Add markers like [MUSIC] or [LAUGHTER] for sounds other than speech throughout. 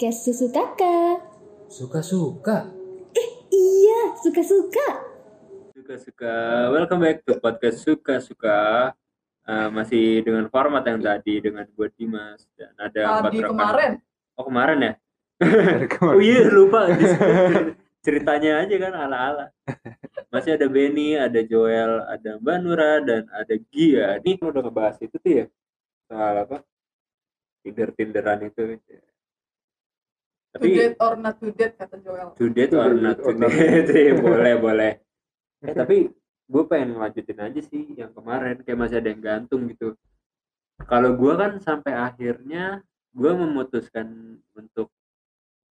podcast Susu Kakak. Suka-suka. Iya, suka-suka. Suka-suka. Welcome back to podcast Suka-suka. Eh, masih dengan format yang tadi dengan gue Dimas dan ada empat Tadi rekan. kemarin Oh kemarin ya? [LAUGHS] oh iya lupa. [LAUGHS] Ceritanya aja kan ala-ala. Masih ada Benny, ada Joel, ada Mbak Nura dan ada Gia. Nih kan udah ngebahas itu tuh ya soal apa? Tinder Tinderan itu. Tapi date or not to date kata Joel. to date or not to date. [LAUGHS] boleh boleh. Eh tapi gue pengen ngelanjutin aja sih yang kemarin. Kayak masih ada yang gantung gitu. Kalau gue kan sampai akhirnya gue memutuskan untuk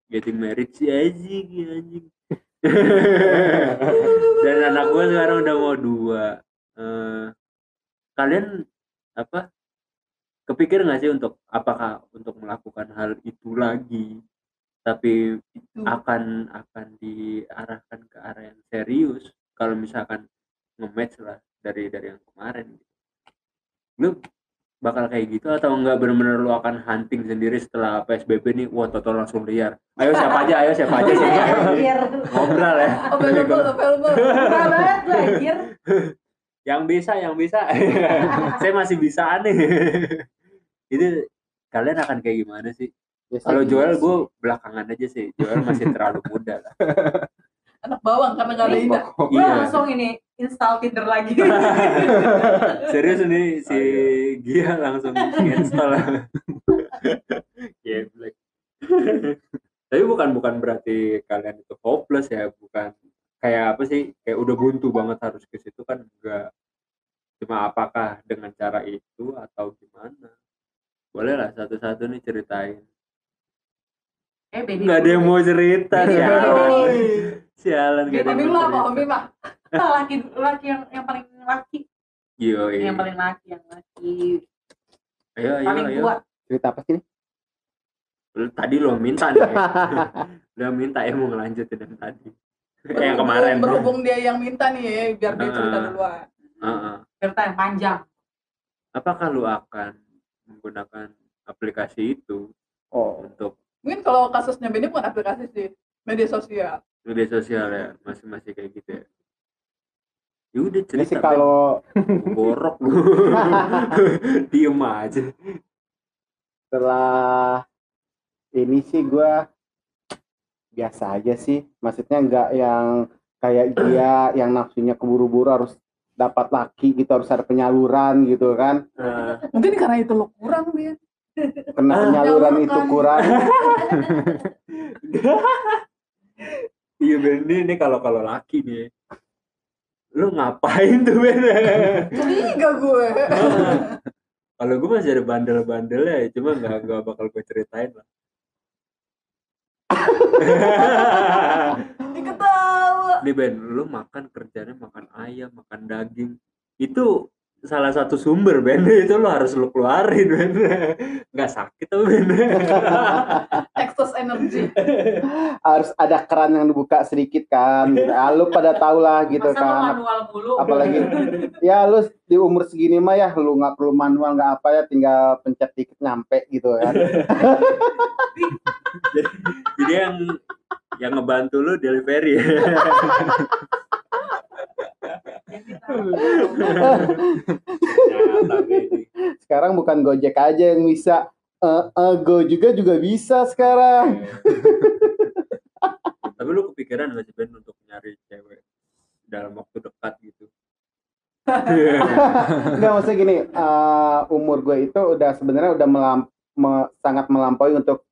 getting married sih anjing anjing. [LAUGHS] Dan anak gue sekarang udah mau dua. Eh, kalian apa? Kepikir nggak sih untuk apakah untuk melakukan hal itu lagi tapi Itu. akan akan diarahkan ke arah yang serius kalau misalkan nge-match lah dari dari yang kemarin gitu. lu bakal kayak gitu atau enggak benar-benar lu akan hunting sendiri setelah PSBB nih wah total langsung liar ayo siapa aja ayo siapa aja sih Anjir. ngobrol ya Available, available. Banget anjir. yang bisa yang bisa [LAUGHS] saya masih bisa nih [LAUGHS] itu kalian akan kayak gimana sih kalau Joel gue belakangan aja sih. Joel masih terlalu muda lah. [LAUGHS] Anak bawang karena gak ada Ida. Gue Iya. langsung ini install Tinder lagi. [LAUGHS] serius nih si Gia langsung install. [LAUGHS] Geblek. tapi bukan bukan berarti kalian itu hopeless ya bukan. Kayak apa sih kayak udah buntu banget harus ke situ kan enggak cuma apakah dengan cara itu atau gimana? Boleh lah satu-satu nih ceritain eh, baby. nggak ada yang mau cerita sialan sialan Hobi yang mah mau apa? Hobi mah. [LAUGHS] laki laki yang yang paling laki, Yo, yang paling laki, yang laki ayo ayo paling ayo tua. cerita apa sih ini? Lu tadi lo minta nih lo [LAUGHS] minta ya mau ngelanjutin yang tadi yang kemarin Berhubung dia yang minta nih ya, biar dia cerita duluan. Heeh. Cerita yang panjang. apakah lu akan menggunakan aplikasi itu Oh, untuk Mungkin kalau kasusnya Benny bukan aplikasi sih, media sosial. media sosial ya masih masih kayak gitu ya ya udah ini sih cerita kalau [LAUGHS] borok lu [LAUGHS] diem aja setelah ini sih gua biasa aja sih. Maksudnya nggak yang kayak dia [CLEARS THROAT] yang nafsunya keburu-buru harus dapat laki gitu harus ada penyaluran gitu kan. Eh, Mungkin karena itu lo kurang dia. Karena Ah. penyaluran itu kurang. [LAUGHS] iya Ben ini, ini kalau kalau laki nih lu ngapain tuh Ben Curiga gue. [LAUGHS] kalau gue masih ada bandel-bandelnya ya, cuma nggak nggak bakal gue ceritain lah Diketawa. nih Ben lu makan kerjanya makan ayam makan daging itu salah satu sumber Ben [LAUGHS] itu lu harus lu keluarin Ben [LAUGHS] nggak sakit tuh Ben [LAUGHS] Excess energy. harus ada keran yang dibuka sedikit kan. Gitu. Ah, lu pada tahu lah gitu Masa kan. manual. Apalagi ya lu di umur segini mah ya lu nggak perlu manual nggak apa ya tinggal pencet dikit nyampe gitu kan. jadi yang yang ngebantu lu delivery. Sekarang bukan Gojek aja yang bisa. Eh eh, Go juga juga bisa sekarang. [LAUGHS] Tapi lu kepikiran gak sih untuk nyari cewek dalam waktu dekat gitu? [LAUGHS] Nggak maksudnya gini eh, umur gue itu udah sebenarnya udah melam- me- sangat melampaui untuk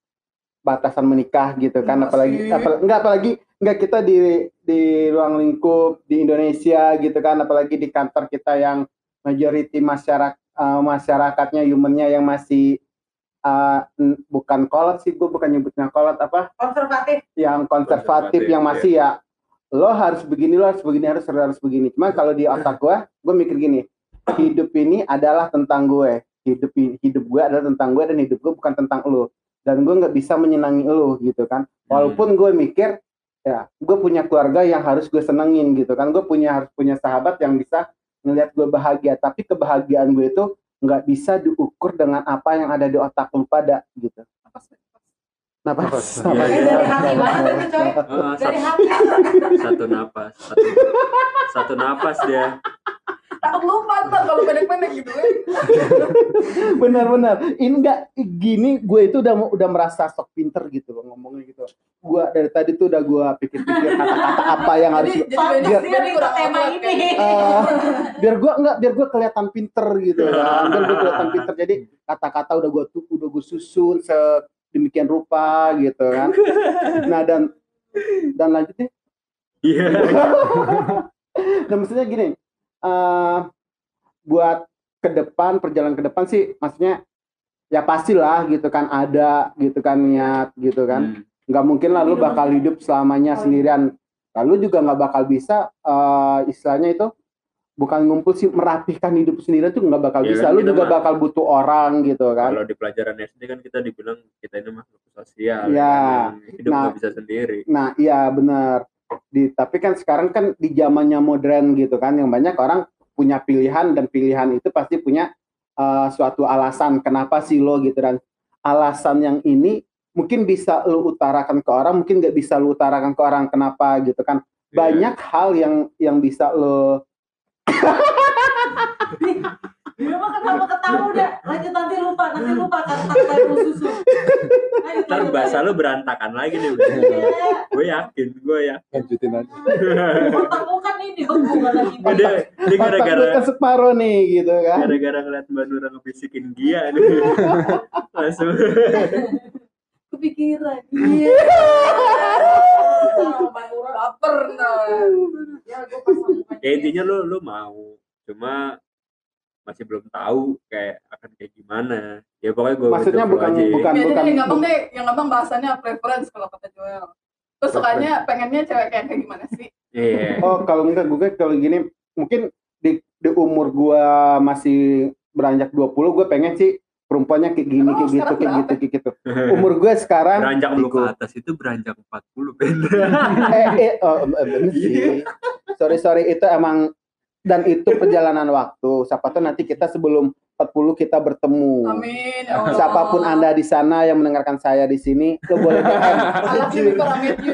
batasan menikah gitu kan Enggak apalagi apal- enggak apalagi enggak kita di di ruang lingkup di Indonesia gitu kan apalagi di kantor kita yang majority masyarakat masyarakatnya humannya yang masih eh, n- bukan kolot sih gue bukan nyebutnya kolot apa? Konservatif. yang konservatif, Konservatif, yang masih ya lo harus begini lo harus begini harus harus begini. Cuman kalau di otak gue gue mikir gini hidup ini adalah tentang gue. Hidup hidup gue adalah tentang gue dan hidup gue bukan tentang lo dan gue nggak bisa menyenangi lo gitu kan. Walaupun gue mikir ya gue punya keluarga yang harus gue senengin gitu kan gue punya harus punya sahabat yang bisa ngelihat gue bahagia tapi kebahagiaan gue itu nggak bisa diukur dengan apa yang ada di otak lu pada gitu? Napas. Iya, Eh, iya. dari hati banget itu coy [LAUGHS] dari satu, hati satu napas satu, satu napas dia takut lupa ntar kalau pendek-pendek gitu [LAUGHS] kan Benar-benar. Ini enggak gini gue itu udah udah merasa sok pinter gitu loh ngomongnya gitu. Gua dari tadi tuh udah gua pikir-pikir kata-kata apa yang harus jadi jadi Pantes Benny biar- minta kurang tema ini. Eh, biar gua enggak biar gua kelihatan pinter gitu kan. Biar gua kelihatan pinter. Jadi kata-kata udah gua tuh udah gua susun sedemikian rupa gitu kan. Nah dan dan lanjutnya iya [LAUGHS] dan maksudnya gini eh buat ke depan perjalanan ke depan sih maksudnya ya pastilah gitu kan ada gitu kan niat gitu kan Hmm. Nggak mungkin lah lu bakal hidup selamanya sendirian lalu juga nggak bakal bisa eh istilahnya itu bukan ngumpul sih merapihkan hidup sendirian tuh nggak bakal Ya bisa kan, lu juga mah- bakal butuh orang gitu kan kalau di pelajaran SD kan kita dibilang kita ini makhluk sosial Iya. kan, yang hidup Nah. nggak bisa sendiri Nah, iya benar. Di tapi kan sekarang kan di zamannya modern gitu kan, yang banyak orang punya pilihan dan pilihan itu pasti punya uh, suatu alasan kenapa sih lo gitu dan alasan yang ini mungkin bisa lo utarakan ke orang, mungkin nggak bisa lo utarakan ke orang kenapa gitu kan. Iya. Banyak hal yang yang bisa lo dia mah kenapa ketawa udah lanjut nanti lupa nanti lupa kata-kata lu susu ntar bahasa lu berantakan lagi nih Iya. gue yakin gue ya lanjutin aja. otakmu kan ini hubungan lagi dia, dia Otak gara-gara lu ke separuh nih gitu kan. gara-gara ngeliat mbak Nura ngebisikin Gia nih [LAUGHS] langsung kepikiran. [LAUGHS] Iya. Baper nah ya gue ya intinya lu lu mau. Cuma masih belum tahu kayak akan kayak gimana. Ya pokoknya gue Maksudnya bukan bukan ya, bukan yang gampang deh. Yang gampang bahasanya preference kalau kata Joel. Terus sukanya pengennya cewek kayak kayak gimana sih? Iya. Oh, kalau enggak gue kalau gini mungkin di, di umur gua masih beranjak 20 gue pengen sih perempuannya kayak gini kayak gitu kayak gitu kayak gitu. Umur gue sekarang beranjak lu ke atas itu beranjak 40 Ben [LAUGHS] eh, eh oh, eh, bener sih. Sorry sorry itu emang dan itu perjalanan waktu. Siapa tahu nanti kita sebelum 40 kita bertemu. amin Allah. Siapa pun Anda di sana yang mendengarkan saya di sini, lo boleh DM.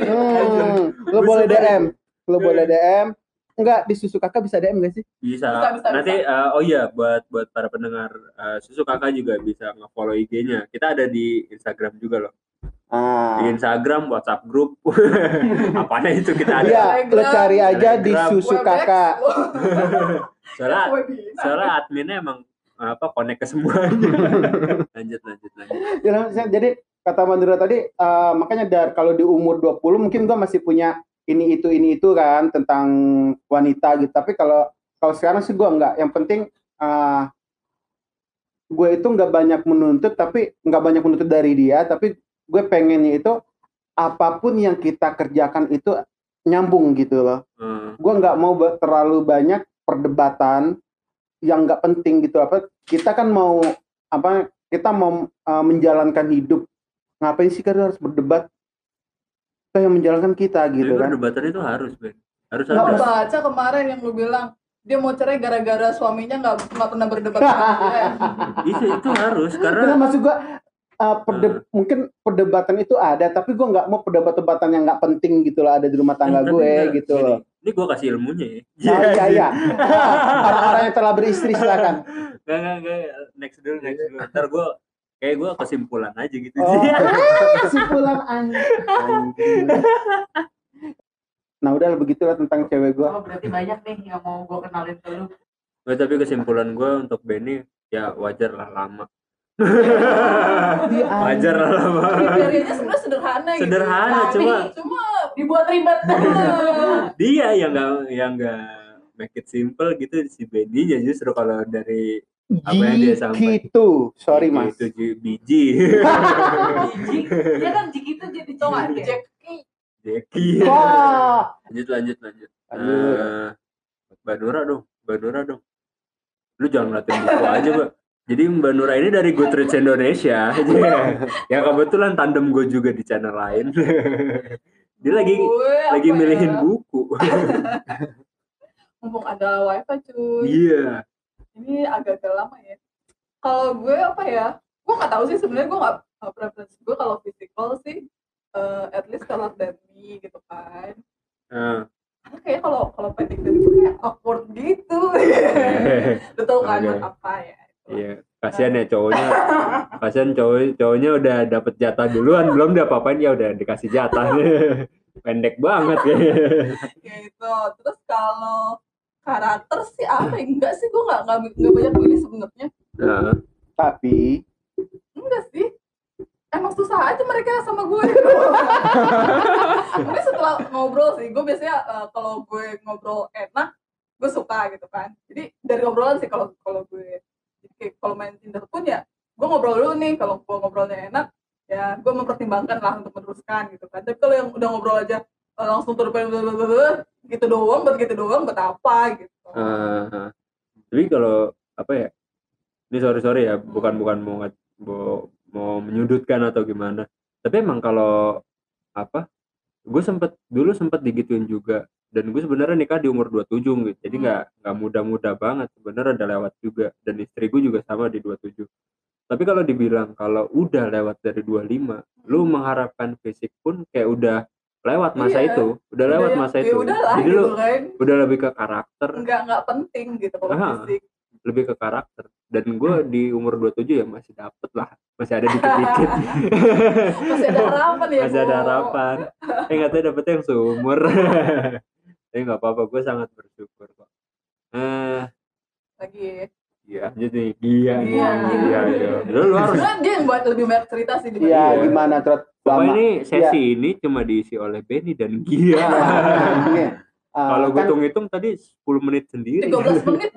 Hmm, lo boleh DM. Lo boleh DM. Enggak, di susu kakak bisa DM gak sih? bisa, Bisa, bisa, nanti eh, oh iya buat buat para pendengar eh, susu kakak juga bisa nge-follow IG-nya kita ada di Instagram juga loh Ah. di Instagram WhatsApp grup [LAUGHS] apanya itu kita ada Iya, lo cari aja di Telegram, susu Webex. kakak. [LAUGHS] soalnya bisa. soalnya adminnya emang apa connect ke semuanya [LAUGHS] lanjut lanjut lanjut Ya, jadi kata Mandura tadi eh, makanya dar kalau di umur 20 mungkin gua masih punya ini itu ini itu kan tentang wanita gitu. Tapi kalau kalau sekarang sih gua enggak. Yang penting eh, gue itu nggak banyak menuntut tapi nggak banyak menuntut dari dia. Tapi gue pengennya itu apa pun yang kita kerjakan itu nyambung gitu loh. Eh, gue nggak mau terlalu banyak perdebatan yang nggak penting gitu. Apa kita kan mau apa kita mau uh, menjalankan hidup. Ngapain sih kan harus berdebat yang menjalankan kita gitu kan. perdebatan itu harus Ben harus Nggak, ada. Baca kemarin yang lu bilang dia mau cerai gara-gara suaminya nggak nggak pernah berdebat sama [LAUGHS] dia. itu itu harus Karena karena maksud gue uh, perde- mungkin perdebatan itu ada tapi gue nggak mau perdebatan-perdebatan yang nggak penting gitu loh ada di rumah tangga gue enggak, gitu loh. Ini gue kasih ilmunya ya. [LAUGHS] Nah, iya iya. Ah, [LAUGHS] orang-orang yang telah beristri silakan. Gak, gak, gak. Next dulu, next dulu. Ntar gue, kayak gue kesimpulan aja gitu. Oh, sih. [LAUGHS] kesimpulan anjing. Nah udah begitulah tentang cewek gue. oh berarti banyak nih yang mau gue kenalin ke lu Nggak, tapi kesimpulan gue untuk Benny, ya wajar lah lama. [LAUGHS] wajar lah lama. Kriterianya sebenarnya sederhana gitu. Sederhana, Tapi- cuma Cuma dibuat ribet [LAUGHS] dia yang gak, yang gak make it simple gitu si Benny nya justru kalau dari Apa yang dia sampai? Gitu, sorry mas. itu ji- biji. jijik ya kan jijik itu jadi cowok Jack Jeki. Wah, lanjut lanjut lanjut. Lanjut. Eh, Mbak Nura dong, Mbak Nura dong. Lu jangan ngeliatin buku aja, Mbak. Jadi Mbak Nura ini dari Goodreads Indonesia. [LAUGHS] ya kebetulan tandem gue juga di channel lain. [LAUGHS] Dia lagi Gue lagi apa milihin ya? buku. [LAUGHS] Mumpung ada wifi cuy. Iya. Ini agak-agak lama ya. Kalau gue apa ya? Gue nggak tahu sih sebenarnya gue nggak uh, preference gue kalau physical sih uh, at least than me gitu kan. Nah, karena kayak kalau kalau pendek dari gue kayak awkward gitu. [LAUGHS] Tau kan buat apa ya iya kasihan ya cowoknya. [LAUGHS] Kasihan cowok cowoknya udah dapet jatah duluan belum dia apa-apain ya udah dikasih jatah. [LAUGHS] Pendek banget. Ya gitu. Terus kalau karakter sih apa ya? enggak sih gue nggak nggak nggak banyak pilih sebenarnya. Nah, Tapi enggak sih. Emang susah aja mereka sama gue. Tapi setelah ngobrol sih gue biasanya eh, kalau gue ngobrol enak gue suka gitu kan. Jadi dari ngobrolan sih kalau kalau gue. Jadi kalau main Tinder pun ya gue ngobrol dulu nih. Kalau gue ngobrolnya enak ya gue mempertimbangkan lah untuk meneruskan gitu kan. Tapi kalau yang udah ngobrol aja eh, langsung turun gitu doang buat gitu doang buat apa gitu. Eh, tapi kalau apa ya ini sorry sorry ya bukan bukan mau mau, mau menyudutkan atau gimana tapi emang kalau apa gue sempet dulu sempet digituin juga dan gue sebenarnya nikah di umur 27 gitu. Jadi Hmm. nggak nggak muda-muda banget sebenarnya udah lewat juga dan istri gue juga sama di 27 tapi kalau dibilang kalau udah lewat dari 25 lu mengharapkan fisik pun kayak udah lewat masa Iya. itu udah lewat Udah, masa ya itu. udahlah jadi gitu lu kan. udah lebih ke karakter. Nggak nggak penting gitu kalau fisik. Lebih ke karakter. Dan gue di umur 27 ya masih dapet lah. Masih ada [LAUGHS] dikit-dikit. Masih ada harapan ya masih ada harapan. Eh nggak tahu dapetnya yang seumur. [LAUGHS] Tapi nggak apa-apa gue sangat bersyukur kok. Eh. Lagi iya. Jadi iya. Iya. iya iya. Lu, lu harus dia yang buat lebih banyak cerita sih ya gue. gimana pokoknya Lama. ini sesi ini cuma diisi oleh Benny dan Gia. Iya. Ah, kalau gue kan- hitung-hitung tadi 10 menit sendiri. 13 [LAUGHS] menit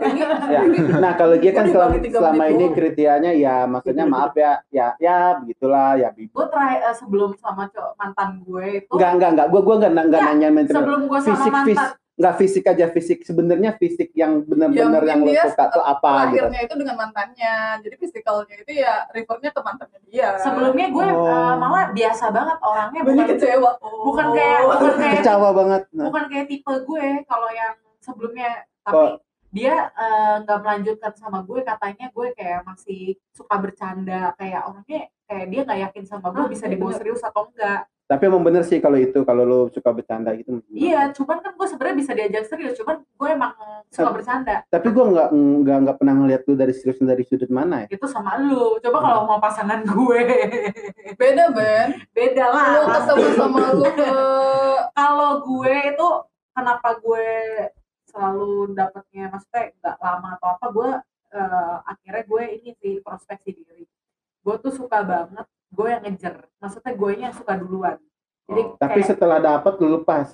Ya. Nah kalau dia kan selama, selama ini kriterianya ya maksudnya maaf ya ya ya begitulah ya bibu. gue terakhir eh, sebelum sama cowok mantan gue itu Enggak enggak enggak gue gue enggak enggak Ya, nanya mental sebelum gue sama fisik mantan. fis enggak fisik aja fisik. Sebenarnya fisik yang benar-benar Ya, yang lo suka tuh apa gitu. terakhirnya itu dengan mantannya. Jadi fisikalnya itu ya refernya ke mantannya dia. Sebelumnya gue Oh. eh, malah biasa banget orangnya. Banyak bukan kecewa. bukan kayak bukan [LAUGHS] kayak Kecewa banget. Nah, bukan kayak tipe gue kalau yang sebelumnya. Tapi dia eh, nggak melanjutkan sama gue. Katanya gue kayak masih suka bercanda. Kayak orangnya kayak dia nggak yakin sama gue Ah, bisa iya dibawa serius atau enggak tapi emang bener sih kalau itu kalau lo suka bercanda gitu. iya cuman kan gue sebenarnya bisa diajak serius cuman gue emang suka Tapi- bercanda. Tapi gue nggak nggak nggak pernah ngeliat lu dari serius dari sudut mana ya. itu sama lu. Coba kalau mau pasangan gue. Beda Ben. Beda lah. Lu ketemu sama lu ke kalau gue itu kenapa gue selalu dapetnya maksudnya nggak lama atau apa gue eh, akhirnya gue ini sih prospeksi diri. Gue tuh suka banget gue yang ngejer maksudnya gue yang suka duluan. Jadi Oh. Tapi kayak setelah dapat lu lepas.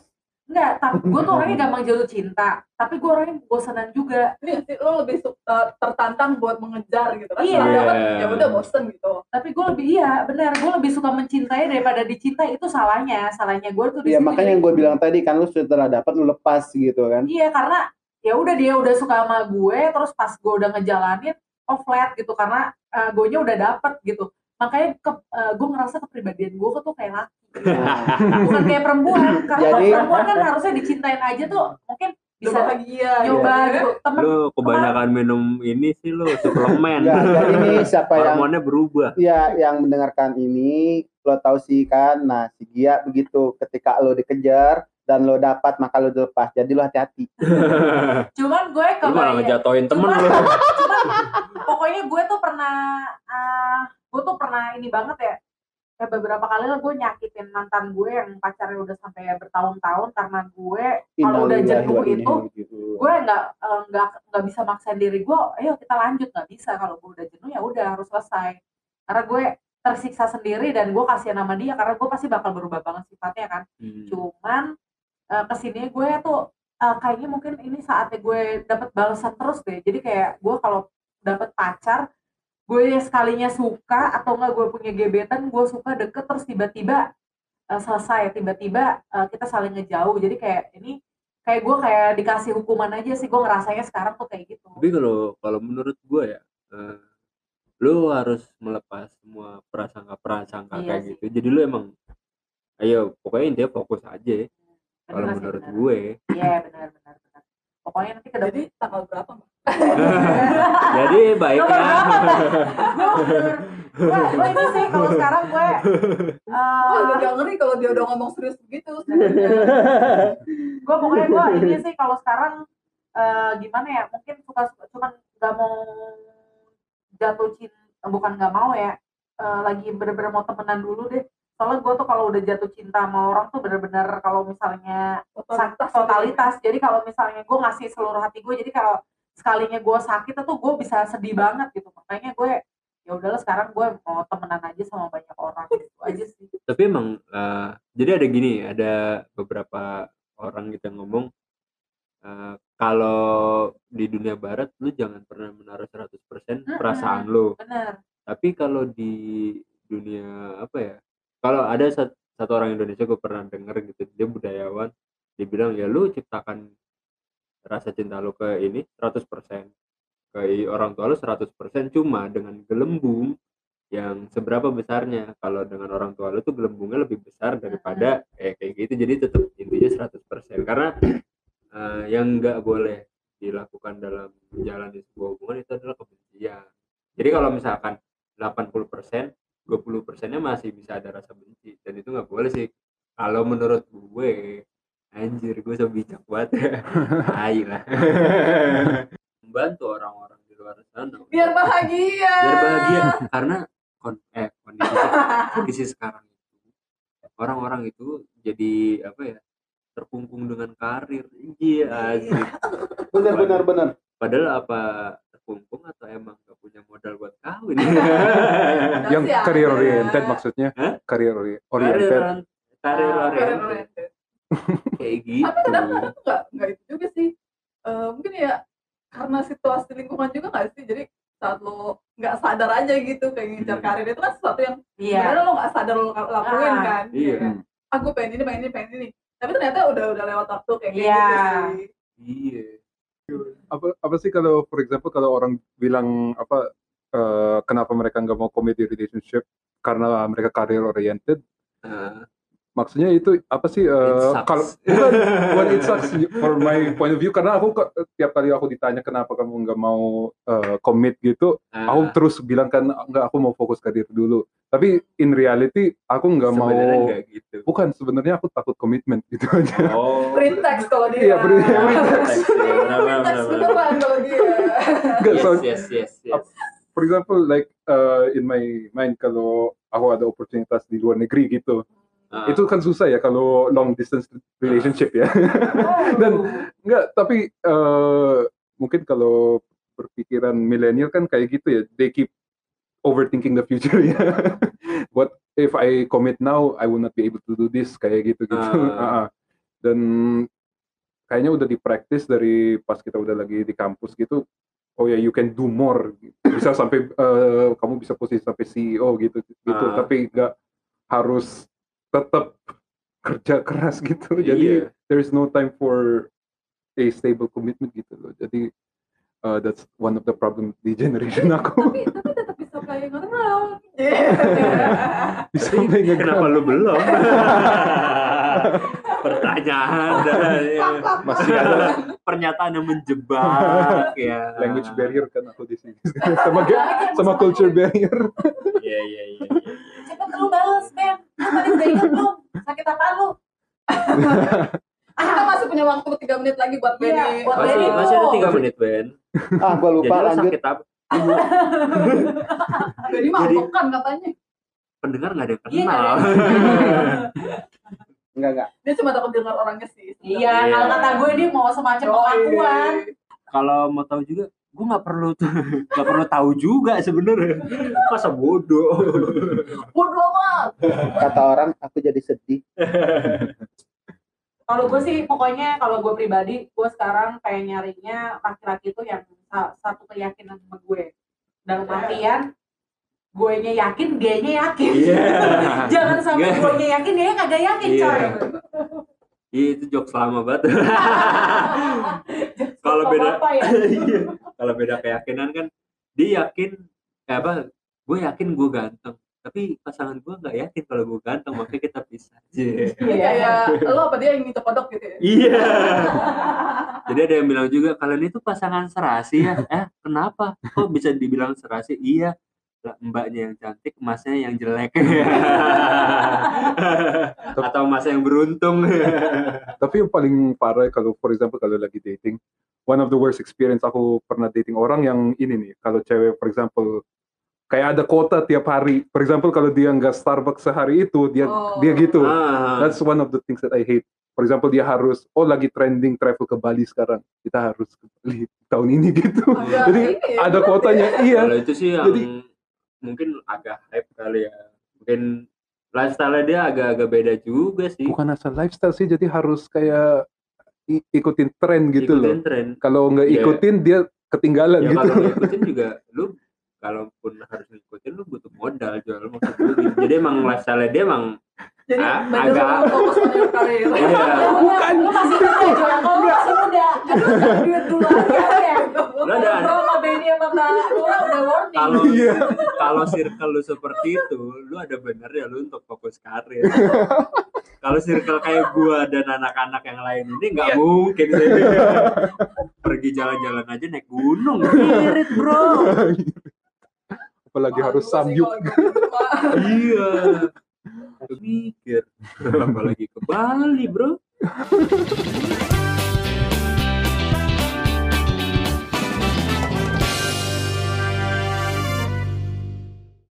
enggak tapi [LAUGHS] gue tuh orangnya gampang jatuh cinta. Tapi gue orangnya bosanan juga. Ini sih lu lebih suka tertantang buat mengejar gitu kan? Iya. Setelah dapat, Iya. ya udah bosen gitu. Tapi gue lebih iya benar gue lebih suka mencintai daripada dicintai. Itu salahnya. Salahnya gue tuh Iya makanya yang gue bilang tadi kan lu setelah dapat lu lepas gitu kan. Iya karena ya udah dia udah suka sama gue terus pas gue udah ngejalanin oh flat gitu. Karena gue nya udah dapet gitu makanya ke, gue ngerasa kepribadian gue tuh kayak laki. [LAUGHS] Bukan kayak perempuan. Karena Jadi- perempuan kan harusnya dicintain aja tuh mungkin bisa bahagia nyoba gitu. gitu. Temen lu kebanyakan minum ini sih lu suplemen. Ya, jadi nih siapa yang hormonnya berubah. Ya yang mendengarkan ini lo tahu sih kan nah si Gia begitu ketika lo dikejar dan lo dapat maka lo dilepas. Jadi lo hati-hati. [LAUGHS] Cuman gue lu malah ngejatoin temen Cuman- [LAUGHS] cuman pokoknya gue tuh pernah ah, gue tuh pernah ini banget ya. Kayak beberapa kali lah gue nyakitin mantan gue yang pacarnya udah sampai bertahun-tahun karena gue kalau udah jenuh itu raji'un. gue nggak eh, nggak nggak bisa maksain diri gue ayo kita lanjut. Nggak bisa. Kalau gue udah jenuh ya udah harus selesai. Karena gue tersiksa sendiri dan gue kasihan sama dia karena gue pasti bakal berubah banget sifatnya kan. Hmm. cuman eh, ke sini gue tuh eh, kayaknya mungkin ini saatnya gue dapat balasan terus deh. Jadi kayak gue kalau dapat pacar gue sekalinya suka atau enggak gue punya gebetan gue suka deket terus tiba-tiba eh, selesai. Tiba-tiba eh, kita saling ngejauh. Jadi kayak ini kayak gue kayak dikasih hukuman aja sih. Gue ngerasanya sekarang tuh kayak gitu. Tapi kalau kalau menurut gue ya eh, lu harus melepas semua prasangka prasangka Iya kayak sih. gitu. Jadi lu emang ayo pokoknya intinya fokus aja kalau menurut bener. gue iya benar benar benar pokoknya nanti ke jadi tanggal berapa Mbak? [LAUGHS] jadi baiknya gue ini sih kalau sekarang gue Gue eh udah gak ngeri kalau dia udah ngomong serius begitu sebenarnya. gue pokoknya gue ini sih kalau sekarang eh, gimana ya mungkin suka cuman nggak mau jatuh cinta bukan nggak mau ya eh, lagi bener-bener mau temenan dulu deh soalnya gue tuh kalau udah jatuh cinta sama orang tuh bener-bener kalau misalnya Totalitas. totalitas jadi kalau misalnya gue ngasih seluruh hati gue jadi kalau sekalinya gue sakit tuh gue bisa sedih banget gitu. Makanya gue ya udahlah sekarang gue mau temenan aja sama banyak orang gitu aja sih. Tapi emang eh, jadi ada gini ada beberapa orang gitu yang ngomong eh, kalau di dunia barat lu jangan pernah menaruh 100% perasaan lu. Bener. Tapi kalau di dunia apa ya kalau ada sat- satu orang Indonesia gue pernah denger gitu dia budayawan dia bilang ya lu ciptakan rasa cinta lu ke ini 100% ke orang tua lu 100% cuma dengan gelembung yang seberapa besarnya. Kalau dengan orang tua lu tuh gelembungnya lebih besar daripada kayak kayak gitu jadi tetap intinya 100% karena eh, yang nggak boleh dilakukan dalam menjalani sebuah hubungan itu adalah kebencian. Jadi kalau misalkan 80% 20 persennya masih bisa ada rasa benci dan itu nggak boleh sih. Kalau menurut gue anjir gue so bijak banget [LAUGHS] lah. [LAUGHS] Membantu orang-orang di luar sana Biar bahagia. biar bahagia. Karena kon- eh, kondisi [LAUGHS] kondisi sekarang itu orang-orang itu jadi apa ya terkungkung dengan karir. Iya. asik. Benar benar benar. Padahal apa terkungkung atau emang gak punya modal buat kawin [LAUGHS] yang ada. career oriented maksudnya Hah? career ori- karir oriented Ah, Keren, oriented [LAUGHS] kayak Tapi gitu kadang-kadang tuh nggak nggak itu juga sih. Eh, mungkin ya karena situasi lingkungan juga nggak sih. Jadi saat lo nggak sadar aja gitu kayak ngincar Hmm. karir itu kan sesuatu yang iya sebenarnya lo nggak sadar lo lakuin Ah, kan. iya. Kayak, ah pengen ini pengen ini pengen ini. Tapi ternyata udah udah lewat waktu kayak Iya. gitu sih. iya apa apa sih kalau for example kalau orang bilang apa eh, kenapa mereka nggak mau commit di relationship? Karena mereka career oriented Ah, maksudnya itu apa sih eh, It sucks. kalau [LAUGHS] bukan bukan it sucks for my point of view. Karena aku tiap kali aku ditanya kenapa kamu nggak mau eh, commit? gitu ah, aku terus bilang kan nggak aku mau fokus karir dulu. Tapi in reality aku nggak mau sebenarnya nggak gitu. Bukan sebenarnya aku takut komitmen gitu [LAUGHS] aja. Oh. Pretext kalau dia. Iya, pretext, iya, beneran kalau dia. Nggak, yes, so- yes yes yes. For example like uh, in my mind kalau aku ada oportunitas di luar negeri gitu Ah, itu kan susah ya kalau long distance relationship ya. Oh. [LAUGHS] Dan- enggak tapi uh, mungkin kalau berpikiran milenial kan kayak gitu ya they keep overthinking the future ya. [LAUGHS] What if I commit now I will not be able to do this kayak gitu gitu Ah. [LAUGHS] dan kayaknya udah di practice dari pas kita udah lagi di kampus gitu oh ya you can do more. Bisa sampai eh, kamu bisa posisi sampai CEO gitu gitu. Ah. tapi nggak harus tetap kerja keras [LAUGHS] gitu. Jadi Iya. there is no time for a stable commitment gitu loh. Jadi uh, that's one of the problem di generation aku. tapi tapi tetap bisa playing [LAUGHS] around. bisa kenapa lu belum? [LAUGHS] Pertanyaan. Dan ya, masih ada pernyataan yang menjebak ya language barrier kan aku di sini. Sama sama culture barrier. Iya iya iya iya. Lu balas Ben lu tadi udah inget belum? Sakit apaan lu? [LAUGHS] Kita masih punya waktu 3 menit lagi buat Iya, Benny. buat masih Benny. masih ada tiga menit Ben. Ah gua lupa jadi lanjut. sakit apa? [LAUGHS] Mah Jadi- kan katanya. pendengar nggak ada yang Iya, kenal. enggak enggak [LAUGHS] Dia cuma takut dengar orangnya sih. iya Iya. kalau kata gue dia mau semacam pengakuan. Kalau mau tahu juga gue nggak perlu nggak perlu tahu juga sebenarnya. Masa bodoh? Bodoh amat. kata orang aku jadi sedih. Kalau gue sih pokoknya kalau gue pribadi gue sekarang kayak nyarinya laki-laki itu yang sa- satu keyakinan sama gue. Dalam artian gue nya yakin dia nya yakin. Iya. [LAUGHS] Jangan sampai Nggak. gue nya yakin dia kagak yakin Iya. coy. Iya itu jokes lama banget. [LAUGHS] Kalau beda- apa ya. [LAUGHS] Iya. Kalau beda keyakinan kan dia yakin eh apa gue yakin gue ganteng tapi pasangan gue nggak yakin kalau gue ganteng makanya kita pisah Iya. Ini kayak lo apa dia yang minta kodok gitu ya. Iya. Jadi ada yang bilang juga kalian itu pasangan serasi ya. Eh kenapa? Kok bisa dibilang serasi? Iya. lah, mbaknya yang cantik masnya yang jelek atau masnya yang beruntung Tapi yang paling parah kalau for example kalau lagi dating, one of the worst experience aku pernah dating orang yang ini nih, kalau cewek for example kayak ada kota tiap hari. For example kalau dia nggak Starbucks sehari itu, dia Oh. dia gitu. Ah, That's one of the things that I hate. For example dia harus oh lagi trending travel ke Bali sekarang. Kita harus ke Bali tahun ini [LAUGHS] gitu. Agak [LAUGHS] Jadi ini ya, ada kotanya, ya. iya. kalau itu sih yang Jadi- mungkin agak hype kali ya mungkin lifestyle dia agak-agak beda juga sih Bukan asal lifestyle sih, jadi harus kayak ikutin tren gitu loh. ikutin tren Kalau nggak Iya. ikutin dia ketinggalan ya gitu. kalau ngikutin [LAUGHS] juga lu kalaupun harus ngikutin lu butuh modal jual maksud jadi emang lifestyle dia emang Jadi Ah, agak- fokus gitu. iya bukan lu masih muda lu masih muda aduh duit dulu aja ya lu ada Bro udah warning. Kalau Iya. kalau circle lu seperti itu lu ada bener ya lu untuk fokus karir. [LAUGHS] Kalau circle kayak gua dan anak-anak yang lain ini nggak Iya. mungkin sih. [LAUGHS] Pergi jalan-jalan aja naik gunung. Irit bro. Apalagi Wah, harus samyuk. gitu iya. Mikir apalagi ke Bali bro [LAUGHS]